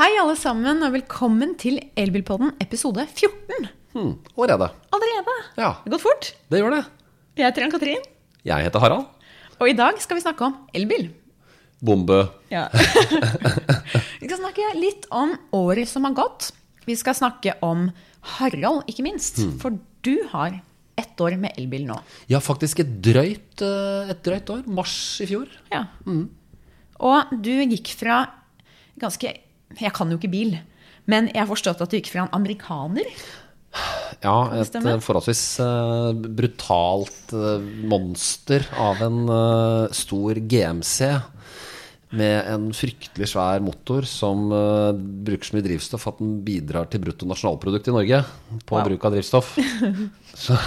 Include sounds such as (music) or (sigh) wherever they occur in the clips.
Hei, alle sammen, og velkommen til Elbilpodden episode 14. Hmm, allerede. Allerede. Ja, Det har gått fort. det gjør det. Jeg heter Ann-Katrin, Jeg heter Harald. og i dag skal vi snakke om elbil. Bombe. Ja. (laughs) vi skal snakke litt om året som har gått. Vi skal snakke om Harald, ikke minst. For du har ett år med elbil nå. Ja, faktisk et drøyt, eh, et drøyt år. Mars i fjor. Ja. Og du gikk fra ganske Jeg kan jo ikke bil, men jeg har forstått at du gikk fra en amerikaner Ja, et forholdsvis eh, brutalt eh, monster av en eh, stor GMC med en fryktelig svær motor som bruker så mye drivstoff at den bidrar til bruttonasjonalprodukt i Norge på Wow. bruk av drivstoff. (laughs) Så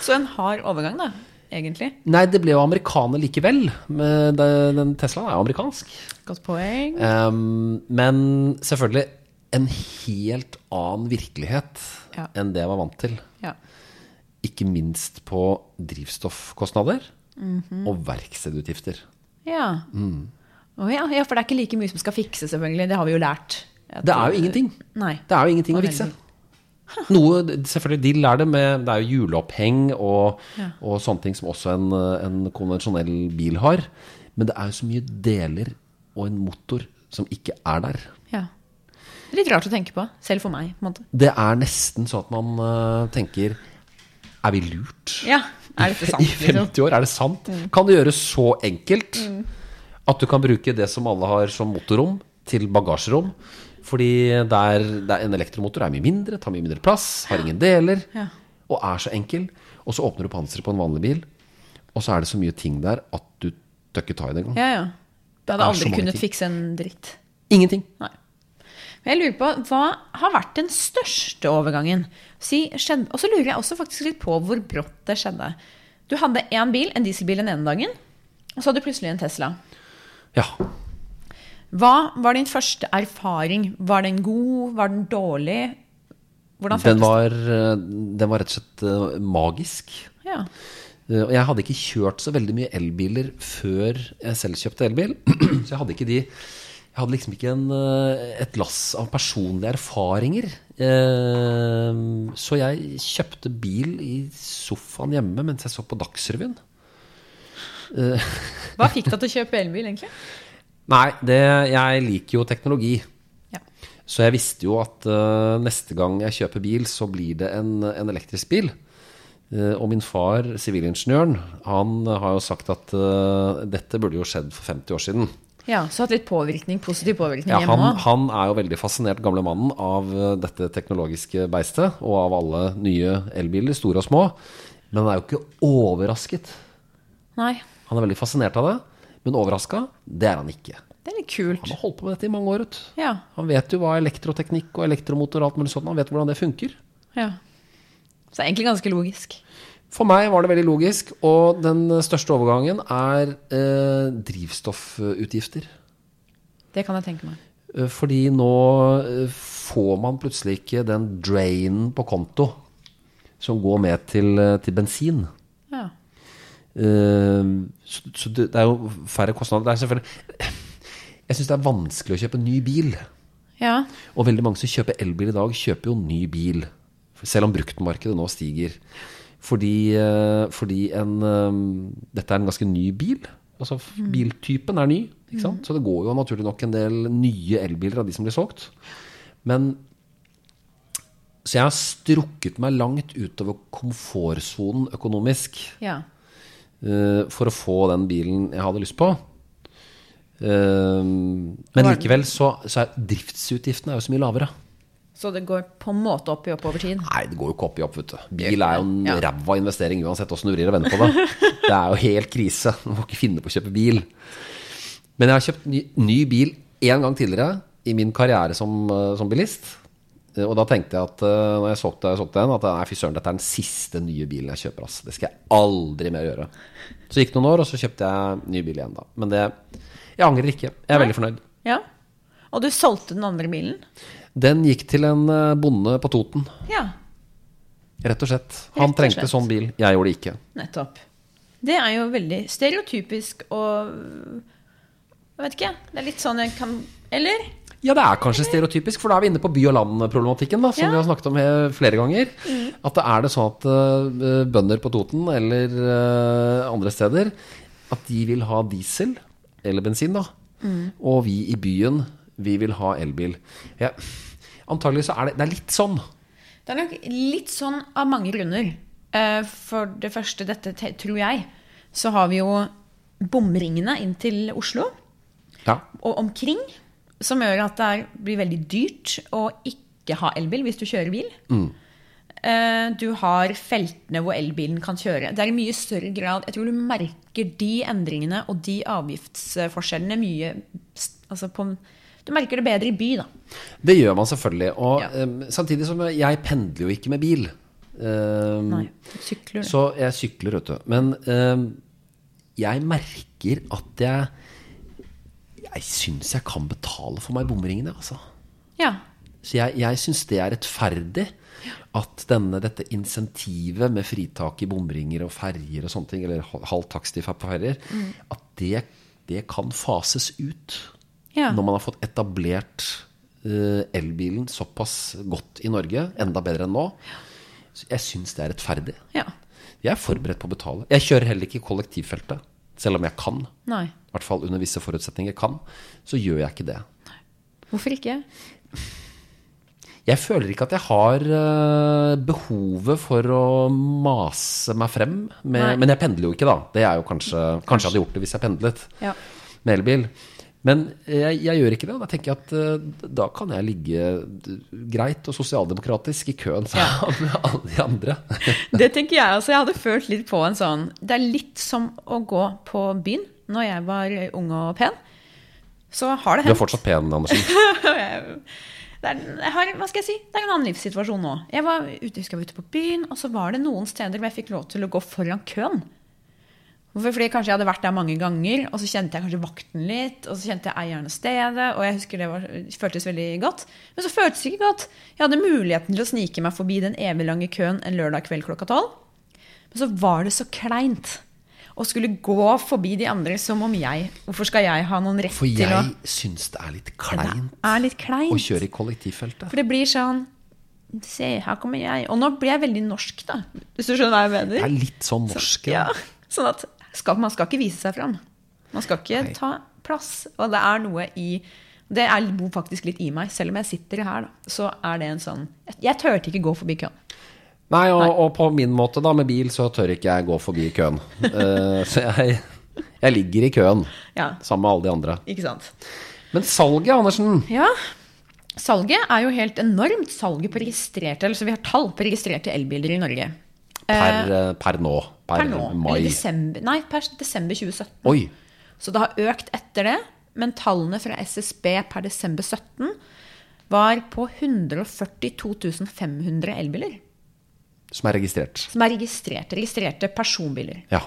Så en hard overgang, da, egentlig. Nei, det ble jo amerikaner likevel. Men den Teslaen er jo amerikansk. Godt poeng. Um, men selvfølgelig en helt annen virkelighet Ja. enn det jeg var vant til. Ja. Ikke minst på drivstoffkostnader Mhm. og verkstedutgifter. Ja. Å ja. ja, for det er ikke like mye som skal fikses, selvfølgelig. Det har vi jo lært. Jeg Det er jo ingenting. Nei. Det er jo ingenting å fikse. Noe, selvfølgelig, De lærer det med Det er jo hjuleoppheng og, og sånne ting som også en, en konvensjonell bil har. Men det er jo så mye deler og en motor som ikke er der. Ja. Litt rart å tenke på, selv for meg. Det er nesten sånn at man uh, tenker Er vi lurt? Ja, er dette sant? (laughs) I liksom? 50 år, er det sant? Kan det gjøres så enkelt at du kan bruke det som alle har som motorrom, til bagasjerom? Fordi der, der en elektromotor er mye mindre, tar mye mindre plass, har ingen deler, Ja. og er så enkel. Og så åpner du panseret på en vanlig bil, og så er det så mye ting der at du tør ikke ta i det engang. Ja, ja. Du hadde Det aldri kunnet ting. fikse en dritt. Ingenting. Nei. Men jeg lurer på, hva har vært den største overgangen? Si, og så lurer jeg også faktisk litt på hvor brått det skjedde. Du hadde én bil, en dieselbil den ene dagen, og så hadde du plutselig en Tesla. Ja. Hva var din første erfaring? Var den god? Var den dårlig? Hvordan Den føltes var, eh, den var rett og slett eh, magisk. Ja. Eh, Og jeg hadde ikke kjørt så veldig mye elbiler før jeg selv kjøpte elbil. (clears throat) Så jeg hadde ikke de Jeg hadde liksom ikke en, eh, et lass av personlige erfaringer. Eh, Så jeg kjøpte bil i sofaen hjemme mens jeg så på Dagsrevyen. (laughs) Hva fikk deg til å kjøpe elbil, egentlig? Nei, det, jeg liker jo teknologi. Ja. Så jeg visste jo at neste gang jeg kjøper bil, så blir det en, en elektrisk bil. Eh, og min far, sivilingeniøren, han har jo sagt at eh, dette burde jo skjedd for 50 år siden. ja, Så hatt litt påvirkning, positiv påvirkning Ja, hjemme han, òg. han er jo veldig fascinert, gamle mannen, av eh, dette teknologiske beistet. Og av alle nye elbiler, store og små. Men han er jo ikke overrasket. Nei, Han er veldig fascinert av det. Men overraska, det er han ikke. det er litt kult. Han har holdt på med dette i mange år. Ut. Ja. Han vet jo hva elektroteknikk og elektromotor og alt mulig sånt Han vet hvordan det funker. ja. Så det er egentlig ganske logisk. For meg var det veldig logisk, og den største overgangen er eh, drivstoffutgifter. Det kan jeg tenke meg. Eh, Fordi nå eh, får man plutselig ikke den drainen på konto som går med til, eh, til bensin. Ja. Eh, Så, så det, det er jo færre kostnader. Det er selvfølgelig (clears throat) Jeg syns det er vanskelig å kjøpe ny bil. ja. Og veldig mange som kjøper elbil i dag, kjøper jo ny bil. Selv om bruktmarkedet nå stiger. Fordi, eh, fordi en, eh, dette er en ganske ny bil. Altså Biltypen er ny. Ikke sant? Så det går jo naturlig nok en del nye elbiler av de som blir solgt. Men Så jeg har strukket meg langt utover komfortsonen økonomisk ja. eh, for å få den bilen jeg hadde lyst på. Men likevel så, så er driftsutgiftene er jo så mye lavere. Så det går på en måte opp i opp over tid? Nei, det går jo ikke opp i opp, vet du. Bil er jo en Ja. ræva investering uansett åssen du vrir og vender på det. (laughs) Det er jo helt krise. Du må ikke finne på å kjøpe bil. Men jeg har kjøpt ny, ny bil én gang tidligere i min karriere som, eh, som bilist. Eh, Og da tenkte jeg at eh, når jeg solgte, jeg solgte den, at nei, fy søren, dette er den siste nye bilen jeg kjøper. ass. Det skal jeg aldri mer gjøre. Så gikk det noen år, og så kjøpte jeg ny bil igjen, da. Men det Jeg angrer ikke. Jeg er veldig fornøyd. Ja. Og du solgte den andre bilen? Den gikk til en eh, bonde på Toten, Ja, rett og slett. Han og trengte slett. sånn bil. Jeg gjorde det ikke. nettopp. Det er jo veldig stereotypisk og Jeg vet ikke. Det er litt sånn jeg kan Eller? Ja, det er kanskje stereotypisk, for da er vi inne på by og land-problematikken, som Ja. vi har snakket om flere ganger. At det er det sånn at uh, bønder på Toten eller uh, andre steder, at de vil ha diesel eller bensin, da. Og vi i byen, vi vil ha elbil. Ja, antagelig så er det, det er litt sånn. Det er nok litt sånn av mange grunner. Eh, For det første, dette tror jeg, så har vi jo bomringene inn til Oslo Ja. og omkring, som gjør at det blir veldig dyrt å ikke ha elbil hvis du kjører bil. Mm. Du har feltene hvor elbilen kan kjøre. Det er i mye større grad Jeg tror du merker de endringene og de avgiftsforskjellene mye altså på, Du merker det bedre i by, da. Det gjør man selvfølgelig. Og Ja. eh, samtidig som jeg pendler jo ikke med bil. Um, Nei, sykler. Så jeg sykler, vet du. Men um, jeg merker at jeg Jeg syns jeg kan betale for meg bomringene, altså. Ja. Så jeg, jeg syns det er rettferdig at denne, dette insentivet med fritak i bomringer og ferjer og sånne ting, eller halv takst på ferjer, Mm. at det, det kan fases ut Ja. når man har fått etablert uh, elbilen såpass godt i Norge, enda bedre enn nå. Jeg syns det er rettferdig. ja. Jeg er forberedt på å betale. Jeg kjører heller ikke i kollektivfeltet, selv om jeg kan. Nei. I hvert fall under visse forutsetninger kan. Så gjør jeg ikke det. Hvorfor ikke? Jeg føler ikke at jeg har eh, behovet for å mase meg frem. Med, men jeg pendler jo ikke, da. Det er jo kanskje, kanskje jeg hadde gjort det hvis jeg pendlet Ja. med elbil. Men jeg, jeg gjør ikke det. Da tenker jeg at eh, da kan jeg ligge greit og sosialdemokratisk i køen sammen (laughs) med alle de andre. (laughs) Det tenker jeg også. Jeg hadde følt litt på en sånn Det er litt som å gå på byen når jeg var ung og pen. Så har det Du er fortsatt pen, Andersen. (laughs) Det er, har, hva skal jeg si? Det er en annen livssituasjon nå. Jeg var ute, jeg var ute på byen, og så var det noen steder hvor jeg fikk lov til å gå foran køen. Hvorfor? Fordi kanskje jeg hadde vært der mange ganger, og så kjente jeg kanskje vakten litt, og så kjente jeg eieren av stedet, og jeg husker det var, føltes veldig godt. Men så føltes det ikke godt. Jeg hadde muligheten til å snike meg forbi den evig lange køen en lørdag kveld klokka tolv. Men så var det så kleint å skulle gå forbi de andre som om jeg Hvorfor skal jeg ha noen rett til å For jeg syns det er litt kleint er litt kleint. å kjøre i kollektivfeltet. For det blir sånn Se, her kommer jeg. Og nå blir jeg veldig norsk, da. Hvis du skjønner hva jeg Det mener? er litt sånn norsk. Ja. sånn at skal, Man skal ikke vise seg fram. Man skal ikke Nei. ta plass. Og det er noe i Det er, bor faktisk litt i meg. Selv om jeg sitter her, da, så er det en sånn Jeg turte ikke gå forbi køen. Nei, og, og på min måte, da, med bil, så tør ikke jeg gå forbi køen. uh, så jeg, jeg ligger i køen (laughs) Ja, sammen med alle de andre. ikke sant? Men salget, Andersen Ja. Salget er jo helt enormt. Salget på registrerte Altså vi har tall på registrerte elbiler i Norge. Per, eh, per nå. Per, Per nå. mai. Desember, nei, per desember 2017. Oi. Så det har økt etter det. Men tallene fra SSB per desember 17 var på 142 500 elbiler. Som er registrert. Som er registrerte. Registrerte personbiler. Ja.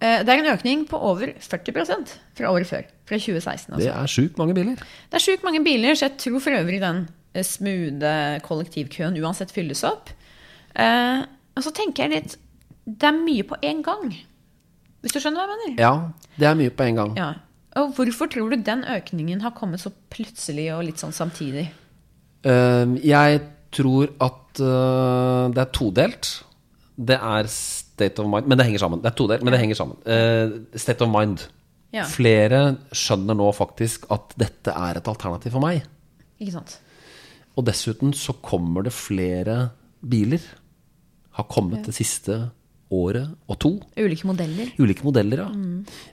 Eh, Det er en økning på over 40% fra året før. Fra 2016. Altså. Det er sjukt mange biler. Det er sjukt mange biler, så jeg tror for øvrig den eh, smoothe kollektivkøen uansett fylles opp. Og så tenker jeg litt Det er mye på én gang. Hvis du skjønner hva jeg mener? Ja, det er mye på en gang. Ja. Og hvorfor tror du den økningen har kommet så plutselig og litt sånn samtidig? Uh, jeg tror at uh, det er todelt. Det er state of mind Men det henger sammen. Det er todelt, men det henger sammen. Uh, state of mind. Ja. Flere skjønner nå faktisk at dette er et alternativ for meg. Ikke sant? Og dessuten så kommer det flere biler. Har kommet det siste året og to. Ulike modeller. Ulike modeller, ja.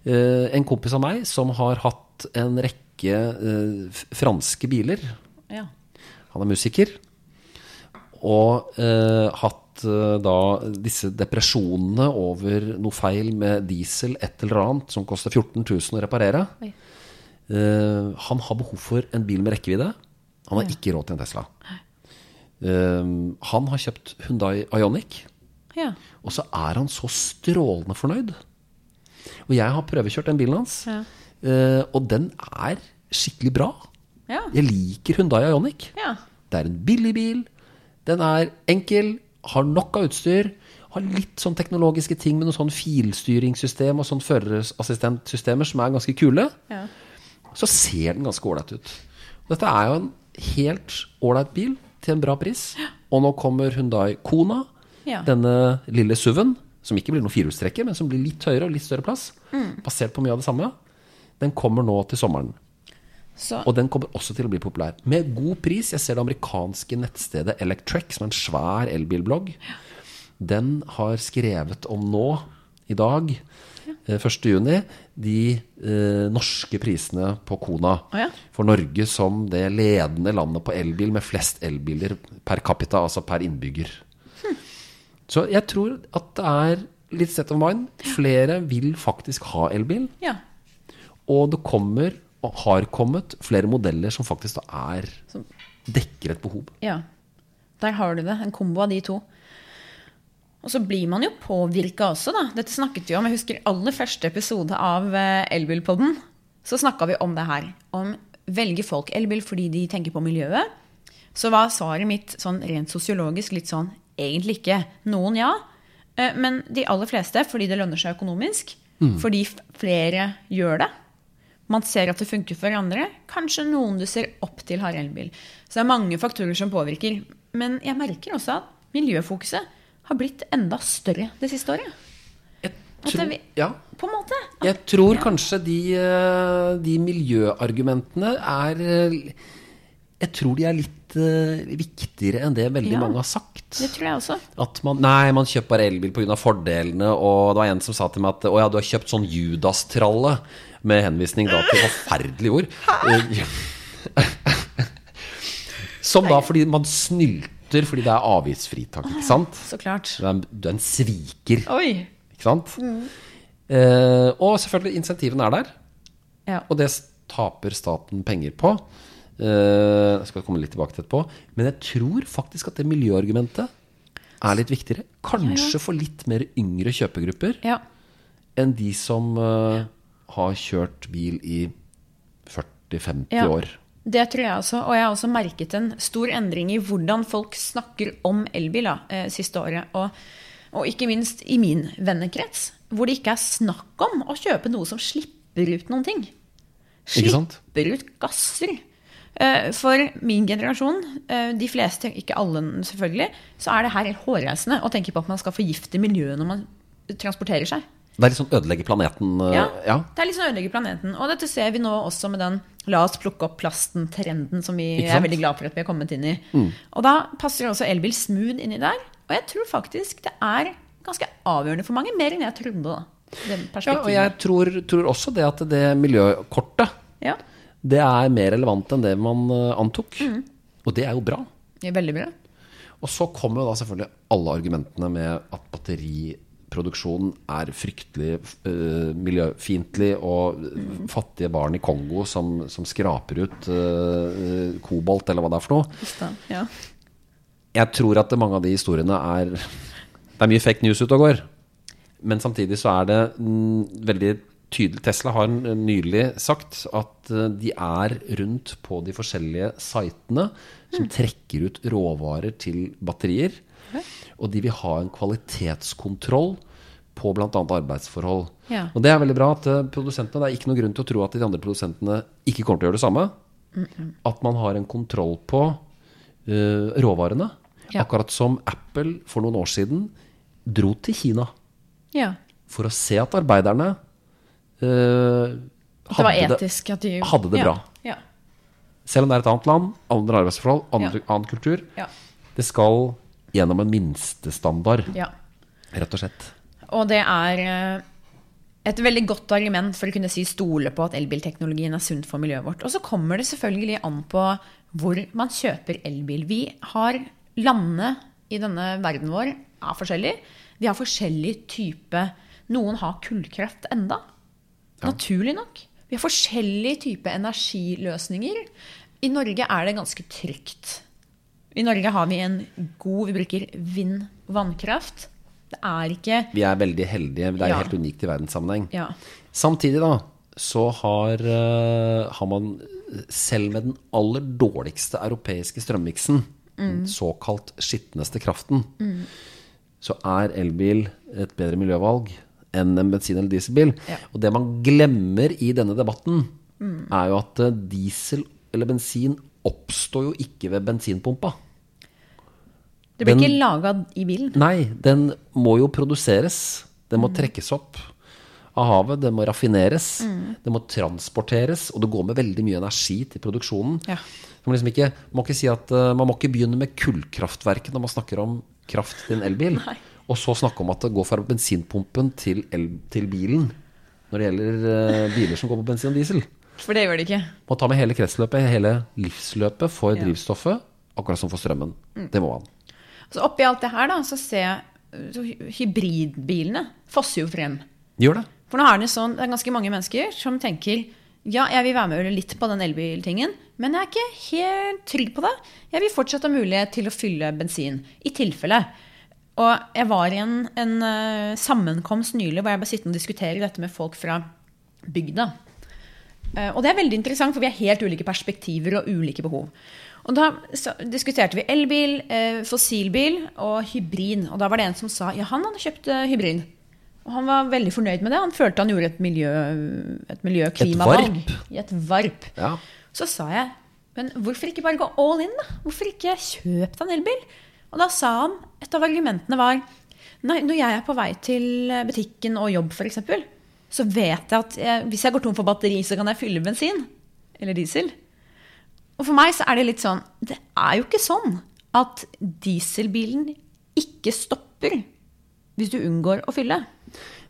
Eh, en kompis av meg som har hatt en rekke uh, franske biler. Ja. Han er musiker. Og uh, hatt da disse depresjonene over noe feil med diesel, et eller annet, som koster 14 000 å reparere. Han har behov for en bil med rekkevidde. Han har ikke råd til en Tesla. Eh, han har kjøpt Hyundai Ioniq, Ja. og så er han så strålende fornøyd. Og jeg har prøvekjørt den bilen hans, Ja. eh, og den er skikkelig bra. Ja. Jeg liker Hyundai Ioniq. ja. Det er en billig bil. Den er enkel, har nok av utstyr. Har litt sånn teknologiske ting med noe sånn filstyringssystem og sånn førerassistentsystemer som er ganske kule. Ja. Så ser den ganske ålreit ut. Dette er jo en helt ålreit bil til en bra pris. Og nå kommer Hundai Kona, Ja. denne lille SUV-en, som ikke blir noen firehjulstrekker, men som blir litt høyere og litt større plass, basert på mye av det samme. Den kommer nå til sommeren. Så Og den kommer også til å bli populær. Med god pris. Jeg ser det amerikanske nettstedet Electrek, som er en svær elbilblogg. Den har skrevet om nå, i dag, eh, 1. juni, de eh, norske prisene på Kona. Oh, ja. For Norge som det ledende landet på elbil med flest elbiler per capita, altså per innbygger. Så jeg tror at det er litt set of mind. Flere vil faktisk ha elbil. ja. Og det kommer, og har kommet, flere modeller som faktisk da er dekker et behov. Ja. Der har du det. En kombo av de to. Og så blir man jo påvirka også, da. Dette snakket vi om. Jeg husker aller første episode av eh, Elbilpodden. Så snakka vi om det her. Om velger folk elbil fordi de tenker på miljøet. Så var svaret mitt sånn rent sosiologisk litt sånn egentlig ikke. Noen ja. eh, Men de aller fleste fordi det lønner seg økonomisk. Fordi flere gjør det. Man ser at det funker for andre. Kanskje noen du ser opp til, har elbil. Så det er mange faktorer som påvirker. Men jeg merker også at miljøfokuset har blitt enda større det siste året. Tror, ja, På en måte. jeg tror kanskje de, eh, de miljøargumentene er eh, Jeg tror de er litt eh, viktigere enn det veldig Ja. mange har sagt. Det tror jeg også. At man, nei, man kjøper bare elbil pga. fordelene. Og det var en som sa til meg at å ja, du har kjøpt sånn Judas-tralle. Med henvisning da til forferdelige ord. Hæ? (laughs) Som da fordi man snylter fordi det er avgiftsfritak, ikke sant? Så klart. Du er, en- du er en sviker, Oi! ikke sant? Eh, og selvfølgelig, insentivene er der. Ja. Og det taper staten penger på. Eh, jeg skal komme litt tilbake til etterpå. Men jeg tror faktisk at det miljøargumentet er litt viktigere. Kanskje for litt mer yngre kjøpegrupper ja. enn de som eh, har kjørt bil i 40-50 Ja. år. Det tror jeg også. Og jeg har også merket en stor endring i hvordan folk snakker om elbil eh, siste året. Og, og ikke minst i min vennekrets, hvor det ikke er snakk om å kjøpe noe som slipper ut noen ting. Slipper ut gasser. Eh, For min generasjon, eh, de fleste, ikke alle selvfølgelig, så er det her helt hårreisende å tenke på at man skal forgifte miljøet når man transporterer seg. Det er litt sånn ødelegge planeten. Uh, Ja, ja. Det er litt sånn ødelegge planeten. Og dette ser vi nå også med den la oss plukke opp plasten-trenden som vi er? Mm. veldig glad for at vi har kommet inn i. Og da passer også elbil smooth inni der. Og jeg tror faktisk det er ganske avgjørende for mange, mer enn jeg trodde. da. Ja, og jeg tror, tror også det at det miljøkortet Ja, det er mer relevant enn det man eh, antok. Mm. Og det er jo bra. det er veldig bra. Og så kommer jo da selvfølgelig alle argumentene med at batteriproduksjon er fryktelig uh, miljøfiendtlig, og fattige barn i Kongo som, som skraper ut uh, kobolt, eller hva det er for noe. Da. Ja. Jeg tror at mange av de historiene er Det er mye fake news ute og går. Men samtidig så er det mm, veldig tydelig Tesla har nylig sagt at eh, de er rundt på de forskjellige sitene som trekker ut råvarer til batterier. Og de vil ha en kvalitetskontroll på bl.a. arbeidsforhold. Ja. Og det er veldig bra at eh, produsentene Det er ikke noen grunn til å tro at de andre produsentene ikke kommer til å gjøre det samme. At man har en kontroll på uh, råvarene. Ja. Akkurat som Apple for noen år siden dro til Kina ja. for å se at arbeiderne uh, hadde, det etisk at de hadde det bra. Ja. Selv om det er et annet land, andre arbeidsforhold, andre, annen kultur. Ja. Det skal gjennom en minstestandard, ja. rett og slett. Og det er eh, et veldig godt argument for å kunne si stole på at elbilteknologien er sunt for miljøet vårt. Og så kommer det selvfølgelig an på hvor man kjøper elbil. Vi har landene i denne verden vår er forskjellige. Vi har forskjellig type Noen har kullkraft enda. Naturlig nok. Vi har forskjellig type energiløsninger. I Norge er det ganske trygt. I Norge har vi en god Vi bruker vind-vannkraft. Det er ikke Vi er veldig heldige. Det er Ja. helt unikt i verdenssammenheng. Ja. Samtidig da, så har, eh, har man selv med den aller dårligste europeiske strømmiksen, den såkalt skitneste kraften, så er elbil et bedre miljøvalg enn en bensin- eller dieselbil. Ja. Og det man glemmer i denne debatten, er jo at eh, diesel eller bensin oppstår jo ikke ved bensinpumpa. Det blir Den- ikke laga i bilen. Nei, den må jo produseres. Den må trekkes opp av havet. Den må raffineres. Den må transporteres. Og det går med veldig mye energi til produksjonen. Ja. Man, liksom ikke, man må ikke si at eh, man må ikke begynne med kullkraftverket når man snakker om kraft til en elbil. Og så snakke om at det går fra bensinpumpen til, el, til bilen. Når det gjelder eh, biler som går på bensin og diesel. For det gjør det ikke. Man tar med hele kretsløpet, hele livsløpet for Ja. drivstoffet. Akkurat som for strømmen. Det må man. Så oppi alt det her da, så ser jeg så hybridbilene fosser jo frem. Gjør det. For nå er det sånn, det er ganske mange mennesker som tenker ja, jeg vil være med litt på den elbiltingen, men jeg er ikke helt trygg på det. Jeg vil fortsatt ha mulighet til å fylle bensin, i tilfelle. Og jeg var i en, en eh, sammenkomst nylig hvor jeg ble sittende og diskutere dette med folk fra bygda. Eh, og det er veldig interessant, for vi har helt ulike perspektiver og ulike behov. Og da diskuterte vi elbil, eh, fossilbil og hybrid. Og da var det en som sa ja, han hadde kjøpt eh, hybrid. Og han var veldig fornøyd med det. Han følte han gjorde et miljø, et miljø-klimavalg. varp. I et varp. Ja. Så sa jeg, men hvorfor ikke bare gå all in, da? Hvorfor ikke kjøpe deg en elbil? Og da sa han, et av argumentene var, nei, når jeg er på vei til butikken og jobb eksempel, så vet jeg at jeg, hvis jeg går tom for batteri, så kan jeg fylle bensin. Eller diesel. Og for meg så er det litt sånn, det er jo ikke sånn at dieselbilen ikke stopper hvis du unngår å fylle.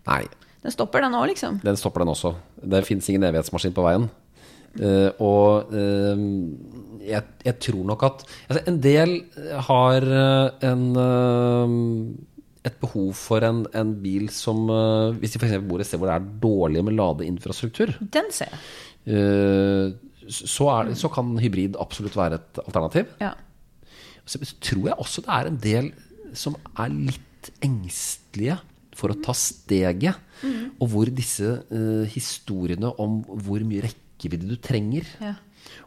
Nei, Den stopper den òg, liksom. den stopper den også. Det fins ingen evighetsmaskin på veien. Uh, og uh, jeg, jeg tror nok at altså En del har eh, en eh, et behov for en, en bil som uh, Hvis de f.eks. bor et sted hvor det er dårlig med ladeinfrastruktur, Den ser jeg. Uh, så, er, så kan hybrid absolutt være et alternativ. Ja. Så tror jeg også det er en del som er litt engstelige for å ta steget. Og hvor disse uh, historiene om hvor mye rekkevidde du trenger, Ja.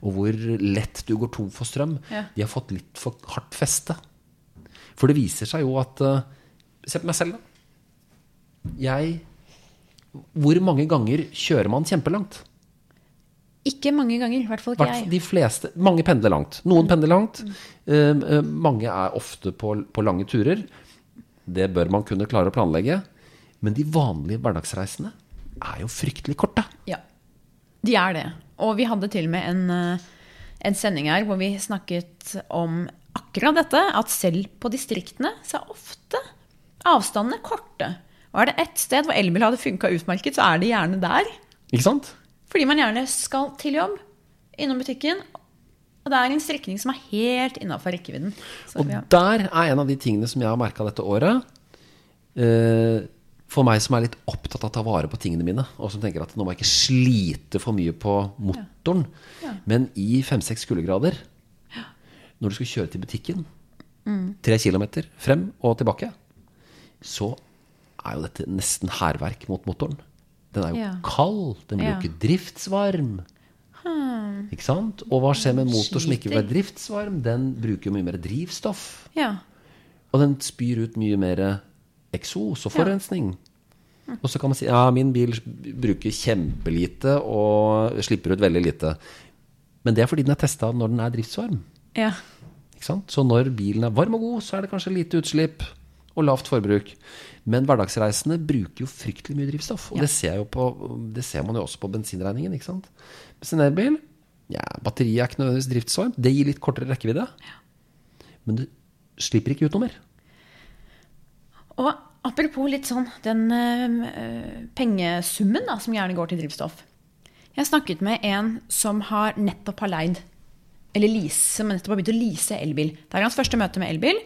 og hvor lett du går tom for strøm, Ja. de har fått litt for hardt feste. For det viser seg jo at eh, Se på meg selv, da. Jeg Hvor mange ganger kjører man kjempelangt? Ikke mange ganger, i hvert fall ikke jeg. De fleste, mange pendler langt. Noen pendler langt. Mm. Uh, mange er ofte på, på lange turer. Det bør man kunne klare å planlegge. Men de vanlige hverdagsreisene er jo fryktelig korte. Ja, de er det. Og vi hadde til og med en, eh, en sending her hvor vi snakket om akkurat dette. At selv på distriktene så er ofte avstandene korte. Og er det ett sted hvor elbil hadde funka utmerket, så er det gjerne der. Ikke sant? Fordi man gjerne skal til jobb, innom butikken. Og det er en strekning som er helt innafor rekkevidden. Så, Og ja. der er en av de tingene som jeg har merka dette året. Eh, for meg som er litt opptatt av å ta vare på tingene mine, og som tenker at nå må jeg ikke slite for mye på motoren. Men i fem-seks kuldegrader, når du skal kjøre til butikken, tre kilometer frem og tilbake, så er jo dette nesten hærverk mot motoren. Den er jo Ja. kald, den blir jo ikke driftsvarm. Ikke sant? Og hva skjer med en motor som ikke vil være driftsvarm? Den bruker jo mye mer drivstoff. ja. Og den spyr ut mye mer eksos og forurensning. Og så kan man si ja, min bil bruker kjempelite og slipper ut veldig lite. Men det er fordi den er testa når den er driftsvarm. ja. Ikke sant? Så når bilen er varm og god, så er det kanskje lite utslipp og lavt forbruk. Men hverdagsreisende bruker jo fryktelig mye drivstoff. Og det, ser på, det ser man jo også på bensinregningen. ikke sant? Mens en elbil, ja, batteriet er ikke nødvendigvis driftsvarmt. Det gir litt kortere rekkevidde. Men du slipper ikke ut noe mer. Og apropos litt sånn den øh, pengesummen da, som gjerne går til drivstoff. Jeg snakket med en som har nettopp har leid, eller lease, som nettopp har begynt å lease elbil. Det er hans første møte med elbil.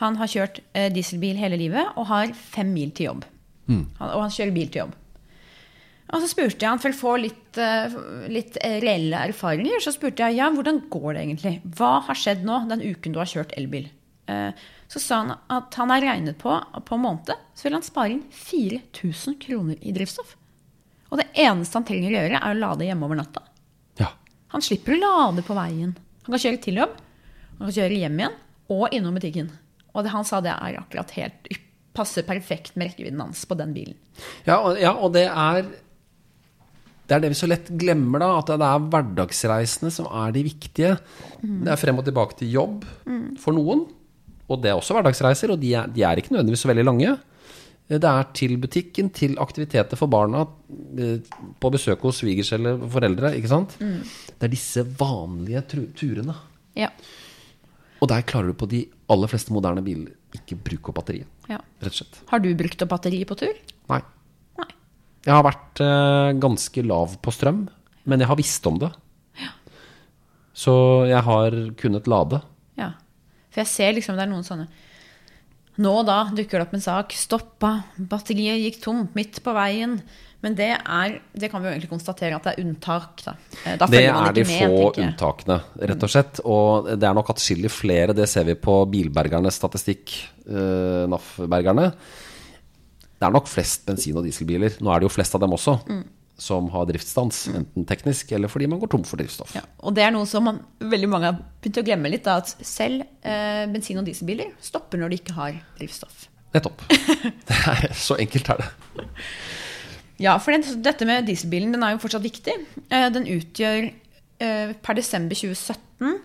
Han har kjørt eh, dieselbil hele livet og har fem mil til jobb. Han, og han kjører bil til jobb. Og så spurte jeg han, for å få litt, eh, litt eh, reelle erfaringer, så spurte jeg ja, hvordan går det egentlig? Hva har skjedd nå den uken du har kjørt elbil? Eh, Så sa han at han har regnet på på måned, så vil han spare inn 4000 kroner i drivstoff. Og det eneste han trenger å gjøre, er å lade hjemme over natta. Ja. Han slipper å lade på veien. Han kan kjøre til jobb, han kan kjøre hjem igjen, og innom butikken. Og det, han sa det er akkurat helt passer perfekt med rekkevidden hans på den bilen. Ja, og, ja, og det er Det er det vi så lett glemmer, da. At det er hverdagsreisene som er de viktige. Det er frem og tilbake til jobb for noen. Og det er også hverdagsreiser, og de er, de er ikke nødvendigvis så veldig lange. Det er til butikken, til aktiviteter for barna, eh, på besøk hos svigers eller foreldre. ikke sant? Det er disse vanlige turene. Ja. Og der klarer du på de aller fleste moderne biler ikke bruke opp batteriet. ja. Rett og slett. Har du brukt opp batteriet på tur? Nei. Nei. Jeg har vært uh, ganske lav på strøm, men jeg har visst om det. Så jeg har kunnet lade. Ja. For jeg ser liksom det er noen sånne Nå og da dukker det opp en sak. Stoppa. Batteriet gikk tomt midt på veien. Men det er Det kan vi jo egentlig konstatere at det er unntak, da. Eh, Da Det man er de med, få unntakene, rett og slett. Og det er nok atskillig flere, det ser vi på bilbergernes statistikk, uh, NAF-bergerne. Det er nok flest bensin- og dieselbiler, nå er det jo flest av dem også, Mm. som har driftsstans. Enten teknisk eller fordi man går tom for drivstoff. Ja, og det er noe som man, veldig mange har begynt å glemme litt. Da, at selv eh, bensin- og dieselbiler stopper når de ikke har drivstoff. Nettopp. (laughs) Så enkelt er det. Ja, for den, dette med dieselbilen den er jo fortsatt viktig. Eh, den utgjør eh, per desember 2017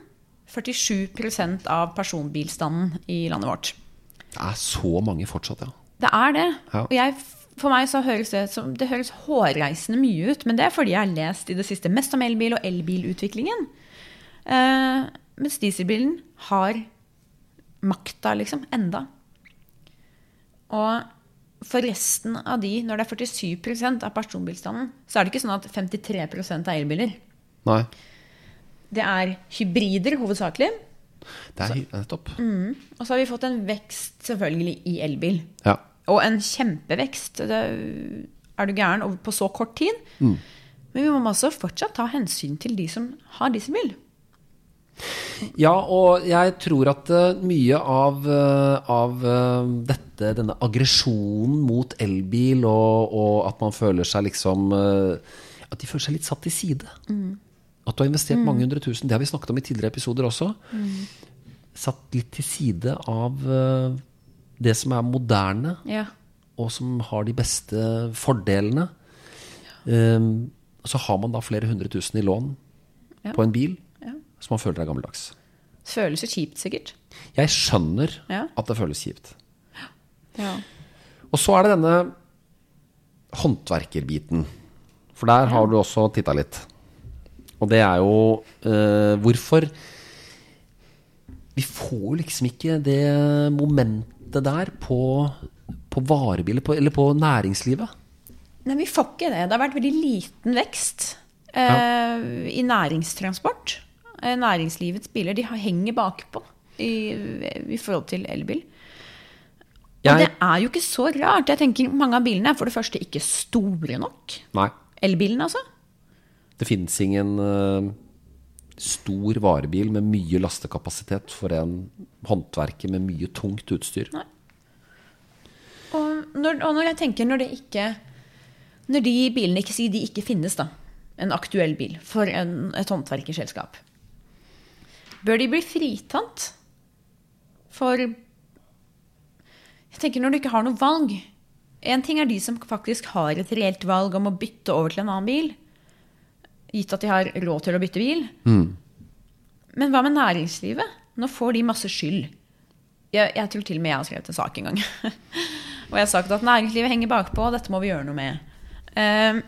47% av personbilstanden i landet vårt. Det er så mange fortsatt, ja. Det er det. Ja. Og jeg, for meg så høres det som Det høres hårreisende mye ut, men det er fordi jeg har lest i det siste mest om elbil og elbilutviklingen. Eh, mens dieselbilen har makta, liksom. Enda. Og for resten av de, når det er 47% av personbilstanden, så er det ikke sånn at 53% er elbiler. Nei. Det er hybrider hovedsakelig. Det er nettopp. Mm, Og så har vi fått en vekst selvfølgelig i elbil. Ja. Og en kjempevekst. Det er du gæren på så kort tid. Men vi må også fortsatt ta hensyn til de som har dieselbil. Ja, og jeg tror at eh, mye av, eh, av eh, dette, denne aggresjonen mot elbil, og, og at man føler seg liksom eh, At de føler seg litt satt til side. At du har investert mange hundre tusen, det har vi snakket om i tidligere episoder også. Satt litt til side av eh, det som er moderne, Ja. og som har de beste fordelene. Um, så har man da flere hundre tusen i lån Ja. på en bil Ja. som man føler er gammeldags. Det føles jo kjipt, sikkert. Jeg skjønner Ja. at det føles kjipt. Ja. Og så er det denne håndverkerbiten. For der har du også titta litt. Og det er jo eh, hvorfor Vi får liksom ikke det momentet der på, på varebiler, på, eller på næringslivet. Nei, vi får ikke det. Det har vært veldig liten vekst eh, i næringstransport. Eh, næringslivets biler de henger bakpå i, i forhold til elbil. Og det er jo ikke så rart. Jeg tenker Mange av bilene er for det første ikke store nok. Nei. Elbilene, altså. Det finnes ingen uh, stor varebil med mye lastekapasitet for en håndverker med mye tungt utstyr. Nei. Og når, og når jeg tenker når det ikke Når de bilene ikke sier de ikke finnes, da. En aktuell bil for en, et håndverkerselskap. Bør de bli fritatt for Jeg tenker når du ikke har noe valg. En ting er de som faktisk har et reelt valg om å bytte over til en annen bil. Gitt at de har råd til å bytte bil. Men hva med næringslivet? Nå får de masse skyld. Jeg, jeg tror til og med jeg har skrevet en sak en gang. (laughs) og jeg har sagt at næringslivet henger bakpå, og dette må vi gjøre noe med. Um,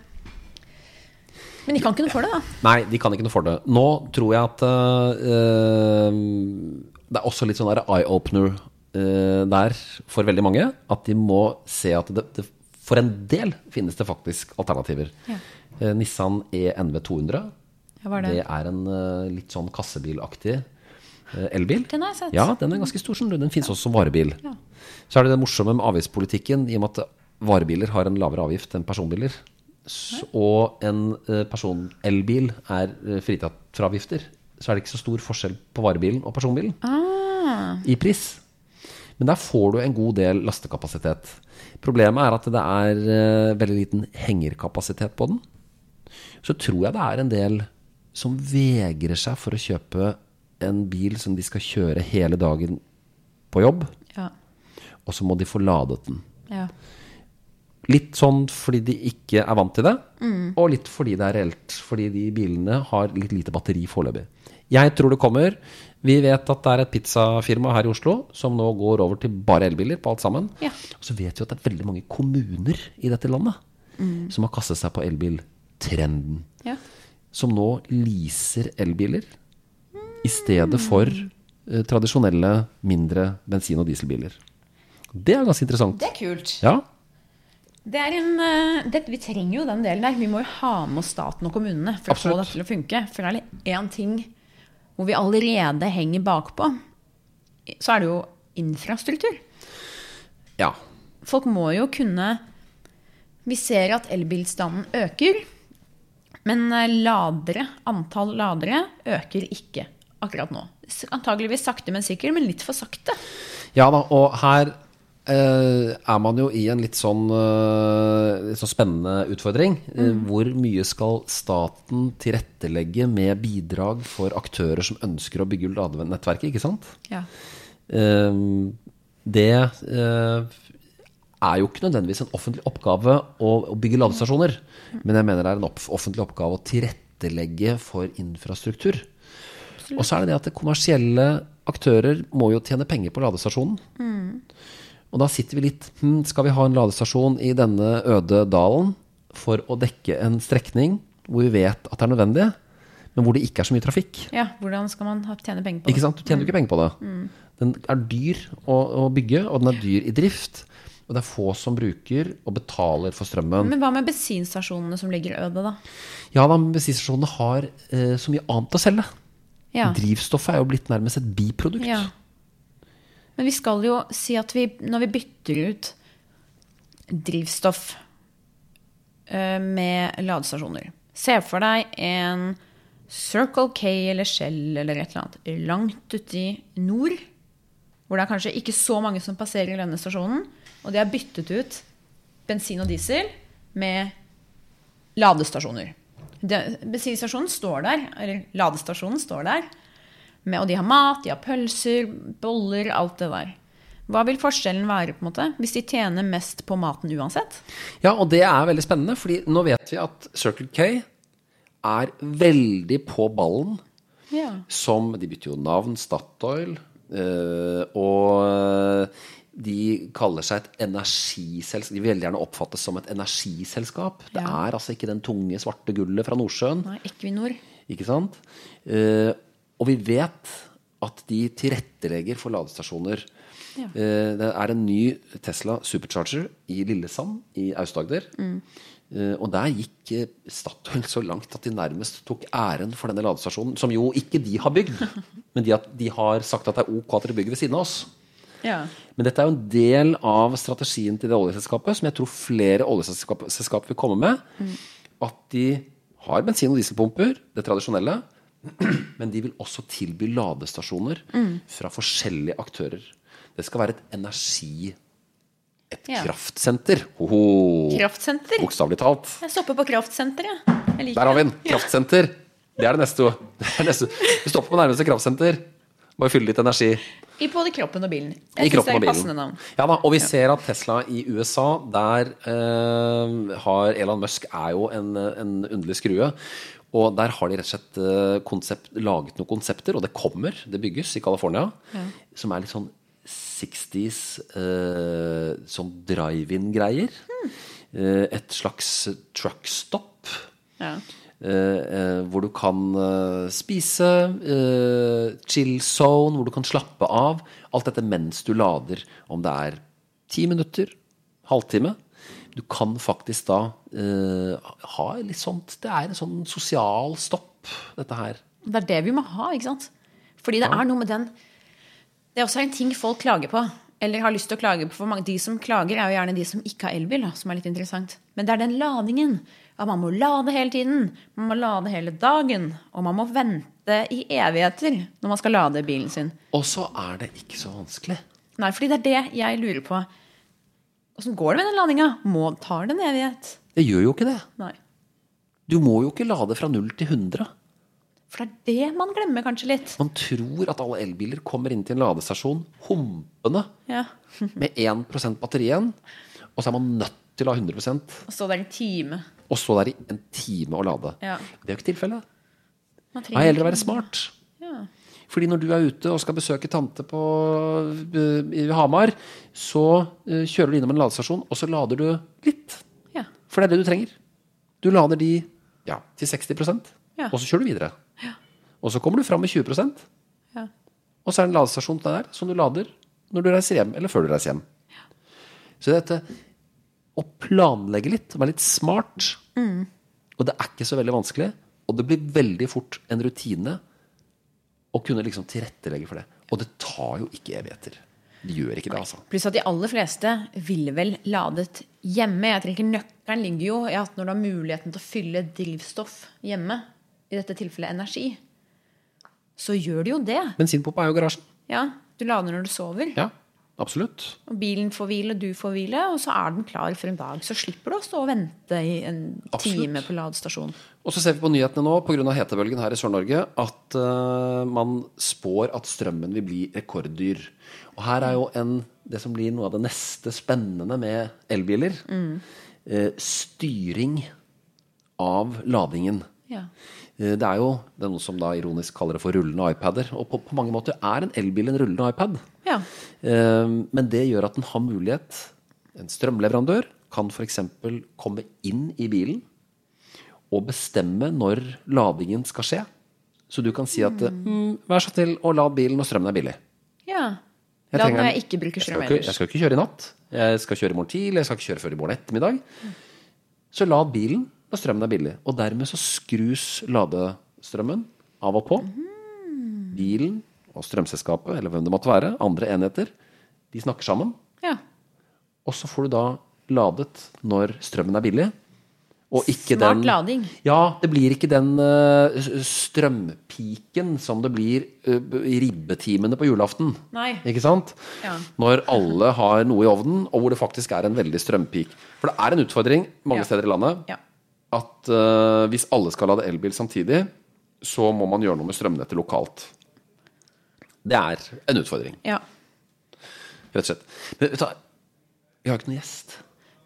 men de kan ikke noe for det, da. Nei, de kan ikke noe for det. Nå tror jeg at uh, det er også litt sånn eye-opener der for veldig mange. At de må se at det, det, for en del finnes det faktisk alternativer. Ja. Eh, Nissan ENV 200. Ja, er det? Det er en eh, litt sånn kassebilaktig eh, elbil. Den har jeg sett. Ja, den er ganske stor. Den finnes også som varebil. Ja. Så er det det morsomme med avgiftspolitikken, i og med at varebiler har en lavere avgift enn personbiler. Og en personelbil er eh, fritatt fra avgifter. Så er det ikke så stor forskjell på varebilen og personbilen Ah, i pris. Men der får du en god del lastekapasitet. Problemet er at det er eh, veldig liten hengerkapasitet på den. Så tror jeg det er en del som vegrer seg for å kjøpe en bil som de skal kjøre hele dagen på jobb, ja. og så må de få ladet den. ja. Litt sånn fordi de ikke er vant til det, og litt fordi det er reelt. Fordi de bilene har litt lite batteri foreløpig. Jeg tror det kommer. Vi vet at det er et pizzafirma her i Oslo som nå går over til bare elbiler på alt sammen. Ja. Og så vet vi at det er veldig mange kommuner i dette landet som har kastet seg på elbiltrenden. Ja. Som nå leaser elbiler i stedet for eh, tradisjonelle, mindre bensin- og dieselbiler. Det er ganske interessant. Det er kult. Ja, Det er en, eh, det, vi trenger jo den delen der. Vi må jo ha med oss staten og kommunene for å få dette til å funke. For det er det én ting hvor vi allerede henger bakpå, så er det jo infrastruktur. ja. Folk må jo kunne Vi ser at elbilstanden øker, men eh, ladere, antall ladere øker ikke akkurat nå. Antageligvis sakte, men sikkert, men litt for sakte. Ja da, og her eh, er man jo i en litt sånn, eh, litt sånn spennende utfordring. Eh, hvor mye skal staten tilrettelegge med bidrag for aktører som ønsker å bygge ladenettverket, ikke sant? Ja. Eh, det eh, er jo ikke nødvendigvis en offentlig oppgave å, å bygge ladestasjoner. Men jeg mener det er en opp, offentlig oppgave å tilrettelegge for infrastruktur. Og så er det det at kommersielle aktører må jo tjene penger på ladestasjonen. Og da sitter vi litt hm, Skal vi ha en ladestasjon i denne øde dalen for å dekke en strekning hvor vi vet at det er nødvendig, men hvor det ikke er så mye trafikk? ja, hvordan skal man tjene penger på det? Ikke sant? Du tjener jo ikke penger på det. Den er dyr å, å bygge, og den er dyr i drift. Og det er få som bruker og betaler for strømmen. Men hva med bensinstasjonene som ligger øde, da? Ja da, bensinstasjonene har eh, så mye annet å selge. Ja. Drivstoffet er jo blitt nærmest et biprodukt. Ja. Men vi skal jo si at vi, når vi bytter ut drivstoff eh, med ladestasjoner Se for deg en Circle K eller Shell eller et eller annet langt ute i nord, hvor det er kanskje ikke så mange som passerer denne stasjonen, og de har byttet ut bensin og diesel med ladestasjoner. Bensinstasjonen står der, eller ladestasjonen står der, med, og de har mat, de har pølser, boller, alt det der. Hva vil forskjellen være på en måte, hvis de tjener mest på maten uansett? Ja, og det er veldig spennende, fordi nå vet vi at Circle K er veldig på ballen Ja. som De bytter jo navn, Statoil, eh, og de kaller seg et energiselskap. De vil veldig gjerne oppfattes som et energiselskap. Det er altså ikke den tunge, svarte gullet fra Nordsjøen. Nei, Equinor. Ikke sant? Eh, og vi vet at de tilrettelegger for ladestasjoner. Ja. Eh, det er en ny Tesla Supercharger i Lillesand i Aust-Agder. Mm. og der gikk eh, Statoil så langt at de nærmest tok æren for denne ladestasjonen. Som jo ikke de har bygd, (laughs) men de, de har sagt at det er ok at dere bygger ved siden av oss. Ja. Men dette er jo en del av strategien til det oljeselskapet, som jeg tror flere oljeselskap vil komme med. At de har bensin- og dieselpumper, det tradisjonelle. Men de vil også tilby ladestasjoner fra forskjellige aktører. Det skal være et energi... Et Ja. kraftsenter. Hoho. Kraftsenter. Bokstavelig talt. Jeg stopper på kraftsenteret. Der har vi den! Kraftsenter. Det er det neste. (laughs) Det er neste. Vi stopper på nærmeste kraftsenter. Bare fylle litt energi. I både kroppen og bilen. I Jeg syns det er og bilen. navn. Ja da, og vi ser at Tesla i USA, der eh, har Elon Musk er jo en, en underlig skrue. Og der har de rett og slett eh, konsept, laget noen konsepter, og det kommer, det bygges i California, som er litt sånn 60s eh, sånn drive-in-greier. Eh, et slags truckstop. Ja. Eh, eh, hvor du kan eh, spise, chill zone, hvor du kan slappe av. Alt dette mens du lader, om det er ti minutter, halvtime. Du kan faktisk da uh, ha litt sånt Det er en sånn sosial stopp, dette her. Det er det vi må ha, ikke sant? Fordi det er noe med den Det er også en ting folk klager på. Eller har lyst til å klage på. For mange, de som klager, er jo gjerne de som ikke har elbil, som er litt interessant. Men det er den ladingen. At man må lade hele tiden. Man må lade hele dagen. Og man må vente i evigheter når man skal lade bilen sin. Og så er det ikke så vanskelig. Nei, fordi det er det jeg lurer på. Åssen går det med den ladinga? Må, tar det en evighet? Det gjør jo ikke det. Nei. Du må jo ikke lade fra 0 til 100. For det er det man glemmer kanskje litt. Man tror at alle elbiler kommer inn til en ladestasjon humpende Ja. (laughs) med 1 batteri igjen, og så er man nødt til å ha 100% Og så der en time. og stå der i en time og lade. Ja. Det er jo ikke tilfellet. Man Det er heller å være smart. Ja. Fordi når du er ute og skal besøke tante på, eh, i Hamar, så eh, kjører du innom en ladestasjon, og så lader du litt. Ja. For det er det du trenger. Du lader de ja, til 60 Ja. og så kjører du videre. Og så kommer du fram med 20 Ja. og så er det en ladestasjon der som du lader når du reiser hjem, eller før du reiser hjem. Så dette å planlegge litt, være litt smart Og det er ikke så veldig vanskelig, og det blir veldig fort en rutine å kunne liksom tilrettelegge for det. Og det tar jo ikke evigheter. Det gjør ikke det, altså. Pluss at de aller fleste ville vel ladet hjemme. Jeg tenker Nøkkelen ligger jo i at når du har muligheten til å fylle drivstoff hjemme, i dette tilfellet energi, så gjør du jo det. Bensinpumpa er jo i garasjen. Ja, Du lader når du sover, Ja, absolutt. og bilen får hvile, du får hvile, og så er den klar for en dag. Så slipper du å stå og vente i en Absolutt. time på ladestasjon. Og så ser vi på nyhetene nå pga. hetebølgen her i Sør-Norge at uh, man spår at strømmen vil bli rekorddyr. Og her er jo en, det som blir noe av det neste spennende med elbiler. eh, styring av ladingen. Ja. Uh, Det er jo det er noe som da ironisk kaller det for rullende iPader. Og på, på mange måter er en elbil en rullende iPad. Ja. Men det gjør at den har mulighet En strømleverandør kan f.eks. komme inn i bilen og bestemme når ladingen skal skje. Så du kan si at mm, vær så snill å lade bilen når strømmen er billig. ja. Jeg La trenger når jeg ikke bruker strøm ellers. Jeg skal ikke kjøre i natt. Jeg skal kjøre i morgen tidlig. Jeg skal ikke kjøre før i morgen ettermiddag. Så lad bilen når strømmen er billig. Og dermed så skrus ladestrømmen av og på. Bilen og strømselskapet, eller hvem det måtte være, andre enheter, de snakker sammen. Ja. Og så får du da ladet når strømmen er billig. Og ikke Smart den, lading. Ja, det blir ikke den uh, strømpiken som det blir uh, i ribbetimene på julaften. Nei. Ikke sant? Ja. Når alle har noe i ovnen, og hvor det faktisk er en veldig strømpik. For det er en utfordring mange Ja. steder i landet Ja. at uh, hvis alle skal lade elbil samtidig, så må man gjøre noe med strømnettet lokalt. Det er en utfordring, ja. rett og slett. Men vi har ikke noen gjest.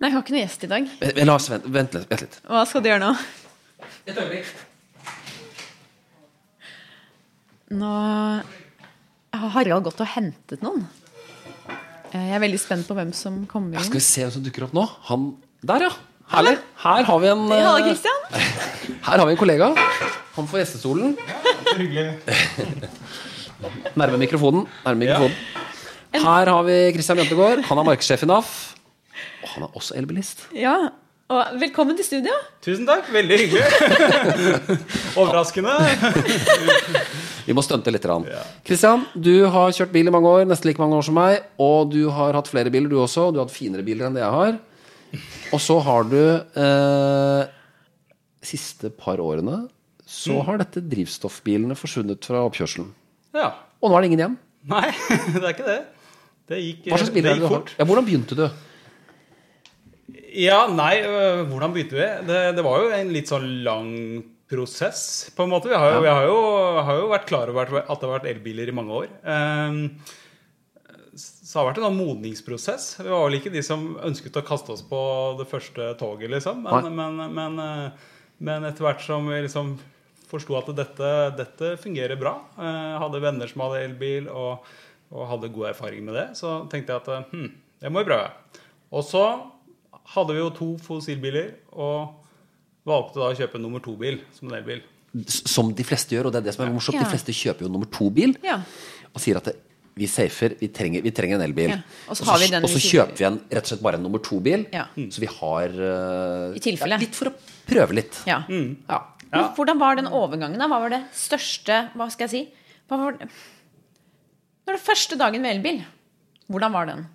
Nei, jeg har ikke noen gjest i dag. Eh, La oss vente, vent, litt- vent litt. Hva skal du gjøre nå? Et øyeblikk. Nå har Harald gått og hentet noen. Eh, Jeg er veldig spent på hvem som kommer Ja, inn. skal vi se hvem som dukker opp nå? Han Der, ja. Herlig. Her har vi en eh, Halla, Christian. (laughs) Her har vi en kollega. Han får gjestestolen. (laughs) Nærme mikrofonen. Nærme mikrofonen. Her har vi Christian Jentegård. Han er markedssjef i NAF. Han er også elbilist. Ja, og velkommen til studio. Tusen takk, veldig hyggelig. (laughs) Overraskende. (laughs) Vi må stunte litt. Kristian, Christian, du har kjørt bil i mange år, nesten like mange år som meg. Og du har hatt flere biler, du også. Du har hatt finere biler enn det jeg har. Og så har du eh, siste par årene så har dette drivstoffbilene forsvunnet fra oppkjørselen. Ja. Og nå er det ingen igjen. Nei, (laughs) det er ikke det. Det gikk, Hva slags bil det er det gikk du har? fort. Ja, hvordan begynte du? Ja, nei, hvordan begynte vi? Det, det var jo en litt sånn lang prosess, på en måte. Vi har jo, vi har jo, har jo vært klar over at det har vært elbiler i mange år. Ehm, så det har vært en sånn modningsprosess. Vi var vel ikke de som ønsket å kaste oss på det første toget, liksom. Men, men, men, men etter hvert som vi liksom forsto at dette, dette fungerer bra, hadde venner som hadde elbil, og, og hadde god erfaring med det, så tenkte jeg at hm, det må vi prøve. Og så hadde vi jo to fossilbiler, og valgte da å kjøpe en nummer to-bil som en elbil. Som de fleste gjør, og det er det som er morsomt. Ja. De fleste kjøper jo nummer to-bil Ja. og sier at det, vi safer, vi trenger, vi trenger en elbil. Ja. Og så har vi den og så vi- kjøper vi en rett og slett bare en nummer to-bil, Ja. så vi har uh, I tilfelle. ja, Litt for å prøve litt. Ja. Ja. Ja. Hvordan var den overgangen? da? Hva var det største Hva skal jeg si? Hva var det? Når det første dagen med elbil, hvordan var den?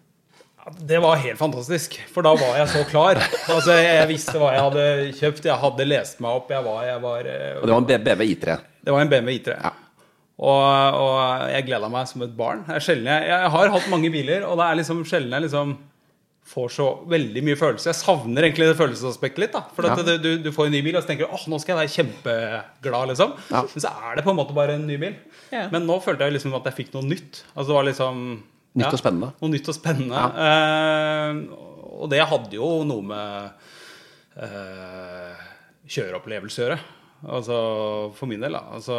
Det var helt fantastisk, for da var jeg så klar. Altså, Jeg visste hva jeg hadde kjøpt, jeg hadde lest meg opp. Jeg var, jeg var, eh, Og det var en BMW I3. det var en BMW I3. Ja. Og, og jeg gleda meg som et barn. Det jeg, jeg har hatt mange biler, og det er liksom sjelden jeg liksom får så veldig mye følelse. Jeg savner egentlig det følelsesaspektet litt. da For Ja. du, du, du får en ny bil, og så tenker du åh, nå skal jeg være kjempeglad. liksom Ja. Men så er det på en måte bare en ny bil. Ja. Men nå følte jeg liksom at jeg fikk noe nytt. Altså det var liksom Nytt ja, og spennende. Noe nytt og spennende. Uh, og det hadde jo noe med uh, kjøreopplevelse å gjøre. Altså for min del, da. Altså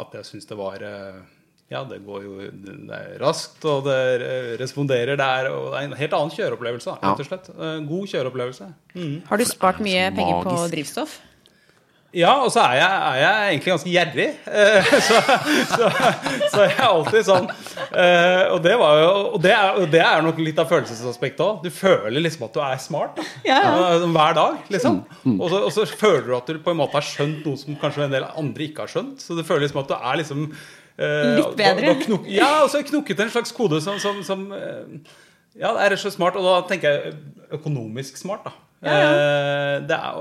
at jeg syns det var eh, Ja, det går jo det er raskt, og det eh, responderer der. Og det er en helt annen kjøreopplevelse, da, rett og slett. Eh, God kjøreopplevelse. Har du spart mye penger på drivstoff? Ja, og så er jeg, er jeg egentlig ganske gjerrig. Eh, (laughs) Så, så, så jeg er alltid sånn eh, Og det, var jo, og det, er, og det er nok litt av følelsesaspektet òg. Du føler liksom at du er smart. Ja, ja. Eh, hver dag. liksom og så, og så føler du at du på en måte har skjønt noe som kanskje en del andre ikke har skjønt. Så det føles liksom at du er liksom eh, Litt bedre. du- du knok, ja, og så knokket en slags kode som, som, som Ja, det er rett og slett smart. Og da tenker jeg økonomisk smart, da. Eh, det er,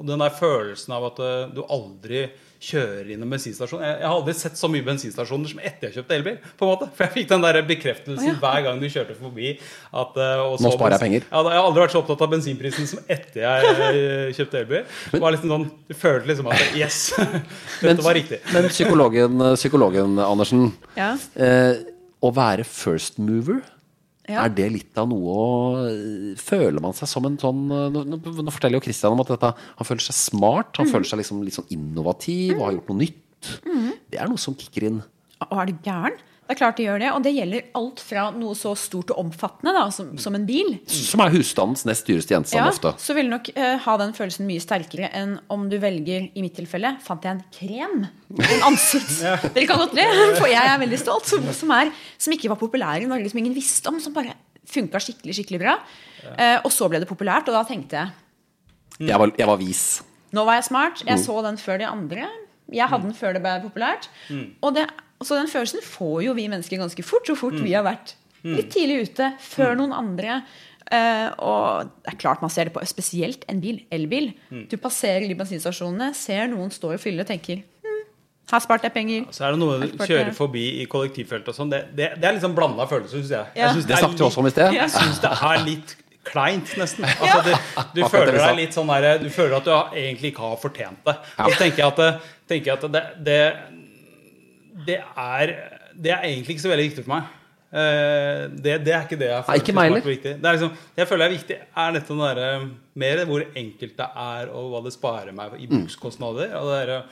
og den der følelsen av at eh, du aldri kjører inn en bensinstasjon jeg, jeg har aldri sett så mye bensinstasjoner som etter jeg kjøpte elbil. på en måte For jeg fikk den der bekreftelsen hver gang du kjørte forbi. At, eh, og Nå sparer jeg penger. Ja, jeg har aldri vært så opptatt av bensinprisen som etter jeg eh, kjøpte elbil. Det var liksom sånn, Du følte liksom at Yes! (laughs) Dette var riktig. Men psykologen, psykologen Andersen. Ja. Eh, å være first mover, Ja. er det litt av noe å Føler man seg som en sånn Nå, nå, nå forteller jo Christian om at dette, han føler seg smart. Han føler seg liksom litt sånn innovativ og har gjort noe nytt. Det er noe som kicker inn. Og er du gæren? Det er klart det gjør det. Og det gjelder alt fra noe så stort og omfattende da, som, som en bil. Som er husstandens nest dyreste gjenstand Ja, ofte. så vil du nok uh, ha den følelsen mye sterkere enn om du velger, i mitt tilfelle, fant jeg en krem. En ansikts... (laughs) Dere kan godt le, for jeg er veldig stolt. Som, som, er, som ikke var populær i Norge, som ingen visste om. Som bare funka skikkelig, skikkelig bra. Uh, og så ble det populært, og da tenkte jeg Jeg var, jeg var vis. Nå var jeg smart. Jeg så den før de andre. Jeg hadde den før det ble populært. Og det, så den følelsen får jo vi mennesker ganske fort, så fort vi har vært litt tidlig ute, før noen andre. Uh, og det er klart man ser det på spesielt en bil, elbil. Du passerer de bensinstasjonene, ser noen stå og fylle og tenker hm, her sparte jeg penger. Så er det noe du kjører forbi i kollektivfeltet og sånn. Det, det, det er liksom blanda følelser, syns jeg. Ja. jeg synes Det er snakket vi også om i sted. Ja. Jeg syns det er litt kleint, nesten. Altså, du, du føler deg litt sånn der, Du føler at du egentlig ikke har fortjent det. Så tenker jeg at, det, tenker jeg at det, det, er, det er egentlig ikke så veldig viktig for meg. Eh, det, det er ikke det jeg Nei, ikke meg er heller. Det er liksom, jeg føler er viktig, er dette den derre mer hvor enkelt det er, og hva det sparer meg i Mm. brukskostnader. Og det derre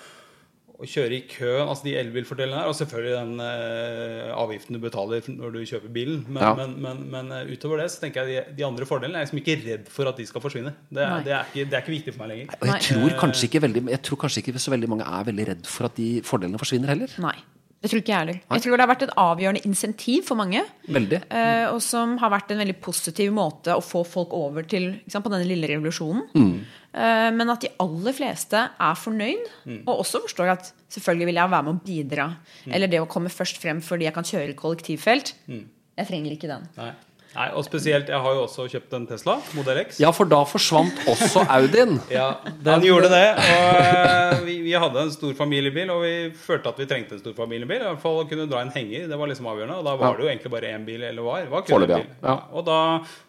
å kjøre i køen, altså de elbilfordelene her, og selvfølgelig den eh, avgiften du betaler når du kjøper bilen. Men, Ja. men, men, men eh, utover det så tenker jeg de, de andre fordelene er jeg liksom ikke redd for at de skal forsvinne. Det er, det er, ikke, det er ikke viktig for meg lenger. Jeg tror kanskje ikke veldig Jeg tror kanskje ikke så veldig mange er veldig redd for at de fordelene forsvinner heller. Nei. Det tror ikke jeg heller. Jeg tror det har vært et avgjørende insentiv for mange. Veldig. eh, og som har vært en veldig positiv måte å få folk over til sant, på denne lille revolusjonen. Mm. Eh, men at de aller fleste er fornøyd, Mm. og også forstår at selvfølgelig vil jeg være med å bidra. Eller det å komme først frem fordi jeg kan kjøre kollektivfelt. Mm. Jeg trenger ikke den. Nei. Nei, og spesielt, jeg har jo også kjøpt en Tesla, Modell X. Ja, for da forsvant også Audien. (laughs) Ja, han gjorde det. Og eh, vi, vi hadde en stor familiebil, og vi følte at vi trengte en stor familiebil. I hvert fall å kunne dra en henger. Det var liksom avgjørende. Og da var det jo egentlig bare én bil, eller var. Var kun Foreløpig, bil. ja. Og, da,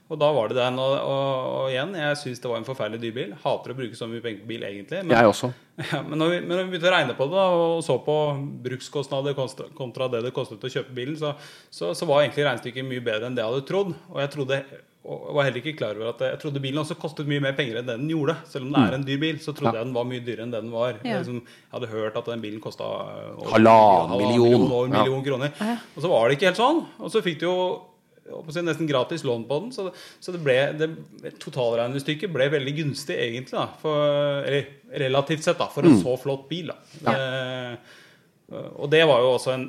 og da var det den. Og, og, og igjen, jeg syns det var en forferdelig dyr bil. Hater å bruke så mye penger på bil, egentlig. Men, Jeg også. (laughs) ja, men, når vi, men når vi begynte å regne på det og så på brukskostnader kontra, det det kostet å kjøpe bilen, så, så, så var egentlig regnestykket mye bedre enn det jeg hadde trodd. Og jeg trodde og var heller ikke klar over at jeg trodde bilen også kostet mye mer penger enn det den gjorde. Selv om det er en dyr bil, så trodde Ja. jeg den var mye dyrere enn det den var. Ja. Jeg, liksom, jeg hadde hørt at den bilen kosta Halvannen million. over en Ja. million kroner. Og så var det ikke helt sånn. Og så fikk du jo nesten gratis lån på den. Så, så det ble, det, totalregnestykket ble veldig gunstig, egentlig. Da, for, eller relativt sett, da, for en så flott bil. Da. Eh, og det var jo også en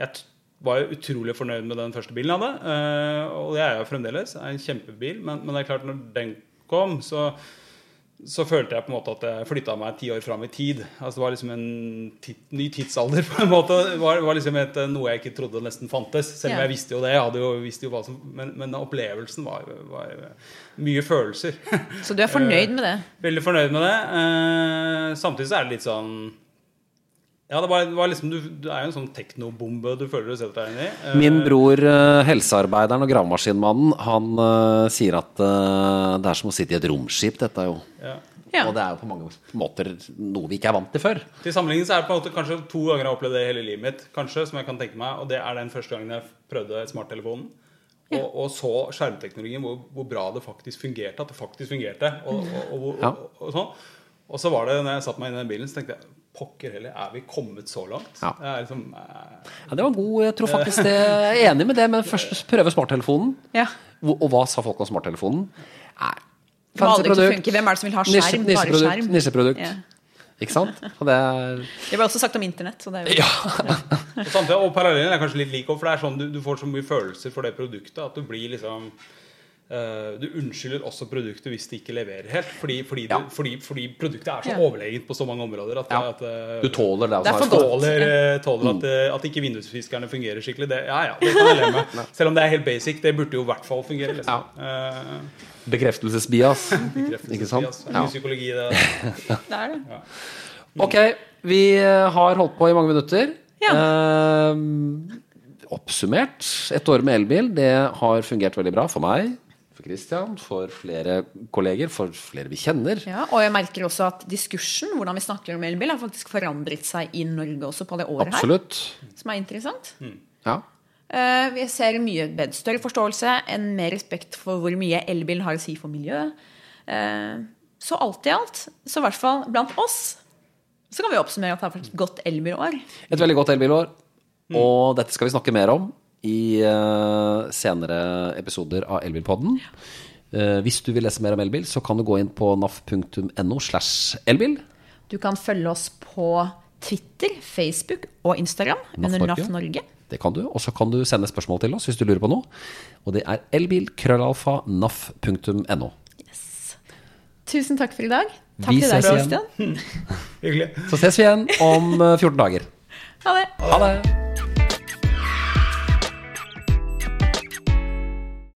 Jeg var jo utrolig fornøyd med den første bilen jeg hadde. eh, og det er jeg jo fremdeles. Er en kjempebil. Men, men det er klart, når den kom, så så følte jeg på en måte at jeg flytta meg ti år fram i tid. Altså Det var liksom en tit, ny tidsalder. (laughs) på en måte Det var, var liksom et, noe jeg ikke trodde nesten fantes. Selv om jeg visste jo det. Jeg hadde jo, visste jo hva som, men, men opplevelsen var, var mye følelser. (laughs) Så du er fornøyd med det? Veldig fornøyd med det. Eh, samtidig så er det litt sånn Ja, det var, det var liksom du, du er jo en sånn teknobombe du føler du setter deg inn i. Eh, Min bror, eh, helsearbeideren og gravemaskinmannen, han uh, sier at uh, det er som å sitte i et romskip, dette jo. ja. Ja. Og det er jo på mange måter noe vi ikke er vant til før. Til sammenligning så er det på en måte kanskje to ganger jeg har opplevd det i hele livet mitt. Kanskje, som jeg kan tenke meg Og det er den første gangen jeg prøvde smarttelefonen. Og, og så skjermteknologien, hvor, hvor bra det faktisk fungerte. At det faktisk fungerte. Og, og, og, og, Ja. og, sånn. og så var det, når jeg satte meg inn i den bilen, så tenkte jeg Pokker heller, er vi kommet så langt? Ja. Det er liksom, eh, Ja, det var god. Jeg tror faktisk det jeg er enig med det, men først prøve smarttelefonen. Ja. Og hva sa folk om smarttelefonen? Nei. Produkt. Hvem er det som vil ha skjerm? Bare skjerm. nisseprodukt. Ja. Ikke sant? Og det er Det ble også sagt om internett. Så det er jo Ja. (laughs) og, samtidig, og parallellen er kanskje litt lik for det er sånn du, du får så mye følelser for det produktet at du blir liksom Du unnskylder også produktet hvis det ikke leverer helt. Fordi, fordi, Ja. du, fordi, fordi produktet er så Ja. overlegent på så mange områder at, Ja. at eh, Du tåler det. Det altså. godt. tåler, eh, tåler at, eh, at ikke vindusfiskerne fungerer skikkelig. Det, ja, ja, det kan jeg leve med. (laughs) Selv om det er helt basic. Det burde jo i hvert fall fungere. Liksom. Eh, Bekreftelsesbias. (laughs) bekreftelsesbias. Ikke sant? Det Ja. Mye psykologi i det. (laughs) det. Er det. Ok, vi eh, har holdt på i mange minutter. Ja. Uh, oppsummert, et år med elbil, det har fungert veldig bra for meg, for Christian, for flere kolleger, for flere vi kjenner. Ja, og jeg merker også at diskursen, hvordan vi snakker om elbil, har faktisk forandret seg i Norge også på det året Absolutt. her. Som er interessant. Ja. Eh, vi ser mye bedre, større forståelse, en mer respekt for hvor mye elbil har å si for miljøet. Eh, så alt i alt, så i hvert fall blant oss, så kan vi oppsummere at det har vært et godt elbilår. Et veldig godt elbilår. Og dette skal vi snakke mer om i uh, senere episoder av Elbilpodden. Uh, hvis du vil lese mer om elbil, så kan du gå inn på naf.no slash elbil. Du kan følge oss på Twitter, Facebook og Instagram NAF under. NAF Norge. Det kan du. Og så kan du sende spørsmål til oss hvis du lurer på noe. Og det er elbil.krøllalfa.naf.no. Tusen takk for i dag. Takk Vi til deg. Christian. (laughs) Hyggelig. Så ses vi igjen om eh, 14 dager. Ha det. Ha det!